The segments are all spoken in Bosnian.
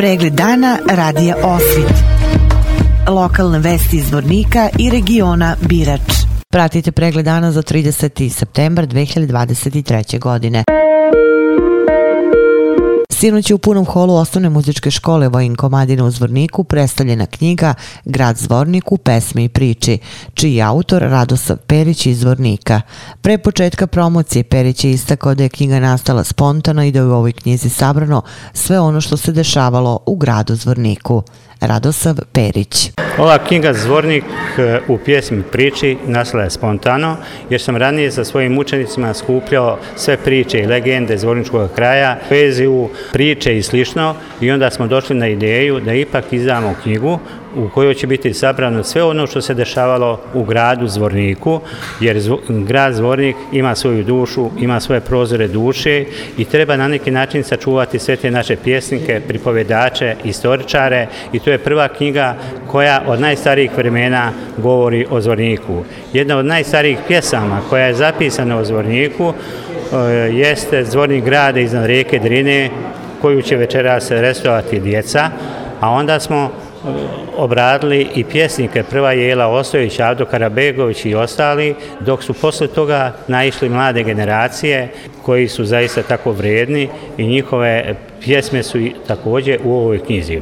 Pregled dana radija Osvit. Lokalne vesti iz Vornika i regiona Birač. Pratite pregled dana za 30. septembar 2023. godine. Sinoć je u punom holu osnovne muzičke škole Vojin Komadina u Zvorniku predstavljena knjiga Grad Zvornik u pesmi i priči, čiji je autor Radosav Perić iz Zvornika. Pre početka promocije Perić je istakao da je knjiga nastala spontano i da je u ovoj knjizi sabrano sve ono što se dešavalo u gradu Zvorniku. Radosav Perić. Ova knjiga Zvornik e, u pjesmi priči nastala je spontano, jer sam ranije sa svojim učenicima skupljao sve priče i legende Zvorničkog kraja, poeziju, priče i slično i onda smo došli na ideju da ipak izdamo knjigu u kojoj će biti sabrano sve ono što se dešavalo u gradu Zvorniku, jer grad Zvornik ima svoju dušu, ima svoje prozore duše i treba na neki način sačuvati sve te naše pjesnike, pripovedače, istoričare i to je prva knjiga koja od najstarijih vremena govori o Zvorniku. Jedna od najstarijih pjesama koja je zapisana o Zvorniku e, jeste Zvornik grada iznad rijeke Drine koju će večeras restovati djeca, a onda smo e, obradili i pjesnike, prva je Jela Ostojić, Avdo Karabegović i ostali, dok su posle toga naišli mlade generacije koji su zaista tako vredni i njihove pjesme su također u ovoj knjizi.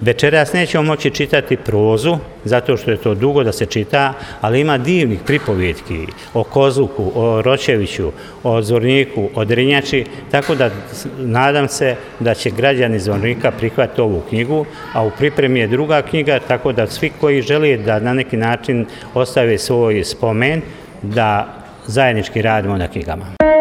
Večeras nećemo moći čitati prozu, zato što je to dugo da se čita, ali ima divnih pripovjetki o Kozluku, o Ročeviću, o Zorniku, o Drinjači, tako da nadam se da će građani Zornika prihvatiti ovu knjigu, a u pripremi je druga knjiga, tako da svi koji žele da na neki način ostave svoj spomen, da zajednički radimo na knjigama.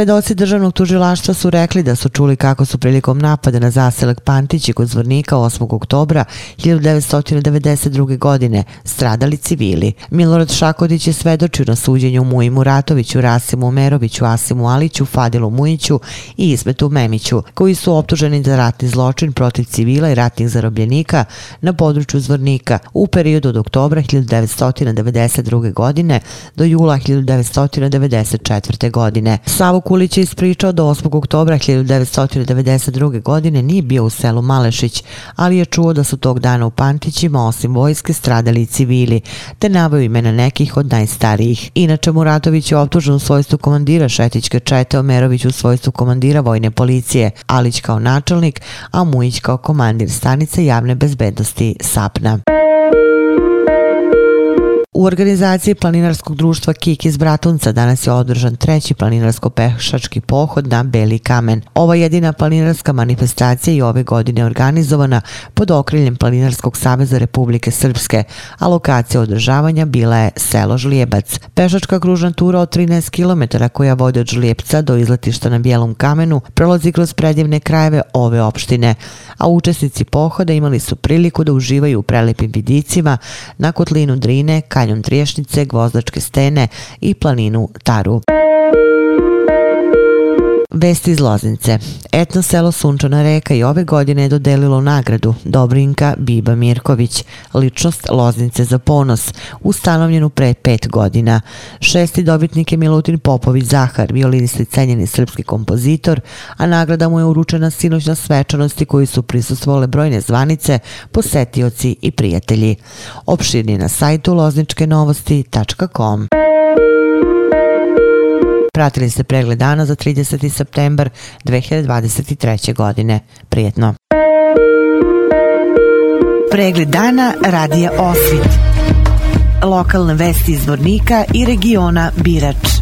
Svedoci državnog tužilaštva su rekli da su čuli kako su prilikom napada na zaselak Pantići kod Zvornika 8. oktobra 1992. godine stradali civili. Milorad Šakodić je svedočio na suđenju Mujimu Ratoviću, Rasimu Meroviću, Asimu Aliću, Fadilu Mujiću i Ismetu Memiću, koji su optuženi za ratni zločin protiv civila i ratnih zarobljenika na području Zvornika u periodu od oktobra 1992. godine do jula 1994. godine. Savo Kulić je ispričao da 8. oktobra 1992. godine nije bio u selu Malešić, ali je čuo da su tog dana u Pantićima osim vojske stradali i civili, te navaju imena nekih od najstarijih. Inače, Muratović je optužen u svojstvu komandira Šetićke čete, Omerović u svojstvu komandira vojne policije, Alić kao načelnik, a Mujić kao komandir stanice javne bezbednosti SAPNA. U organizaciji planinarskog društva Kik iz Bratunca danas je održan treći planinarsko-pešački pohod na Beli kamen. Ova jedina planinarska manifestacija je ove godine organizovana pod okriljem Planinarskog saveza Republike Srpske, a lokacija održavanja bila je selo Žlijebac. Pešačka kružna tura od 13 km koja vode od Žlijepca do izletišta na Bijelom kamenu prolazi kroz predivne krajeve ove opštine, a učesnici pohoda imali su priliku da uživaju u prelepim vidicima na kotlinu Drine, Kalj kanjon Triješnice, Gvozdačke stene i planinu Taru. Vesti iz Loznice. Etno selo Sunčana reka i ove godine je dodelilo nagradu Dobrinka Biba Mirković, ličnost Loznice za ponos, ustanovljenu pre pet godina. Šesti dobitnik je Milutin Popović Zahar, violinist i cenjeni srpski kompozitor, a nagrada mu je uručena sinoć na svečanosti koji su prisustvovale brojne zvanice, posetioci i prijatelji. Opširni na sajtu lozničkenovosti.com. Pratili ste pregled dana za 30. septembar 2023. godine. Prijetno. Pregled dana radija Osvit. Lokalne vesti iz Vornika i regiona Birač.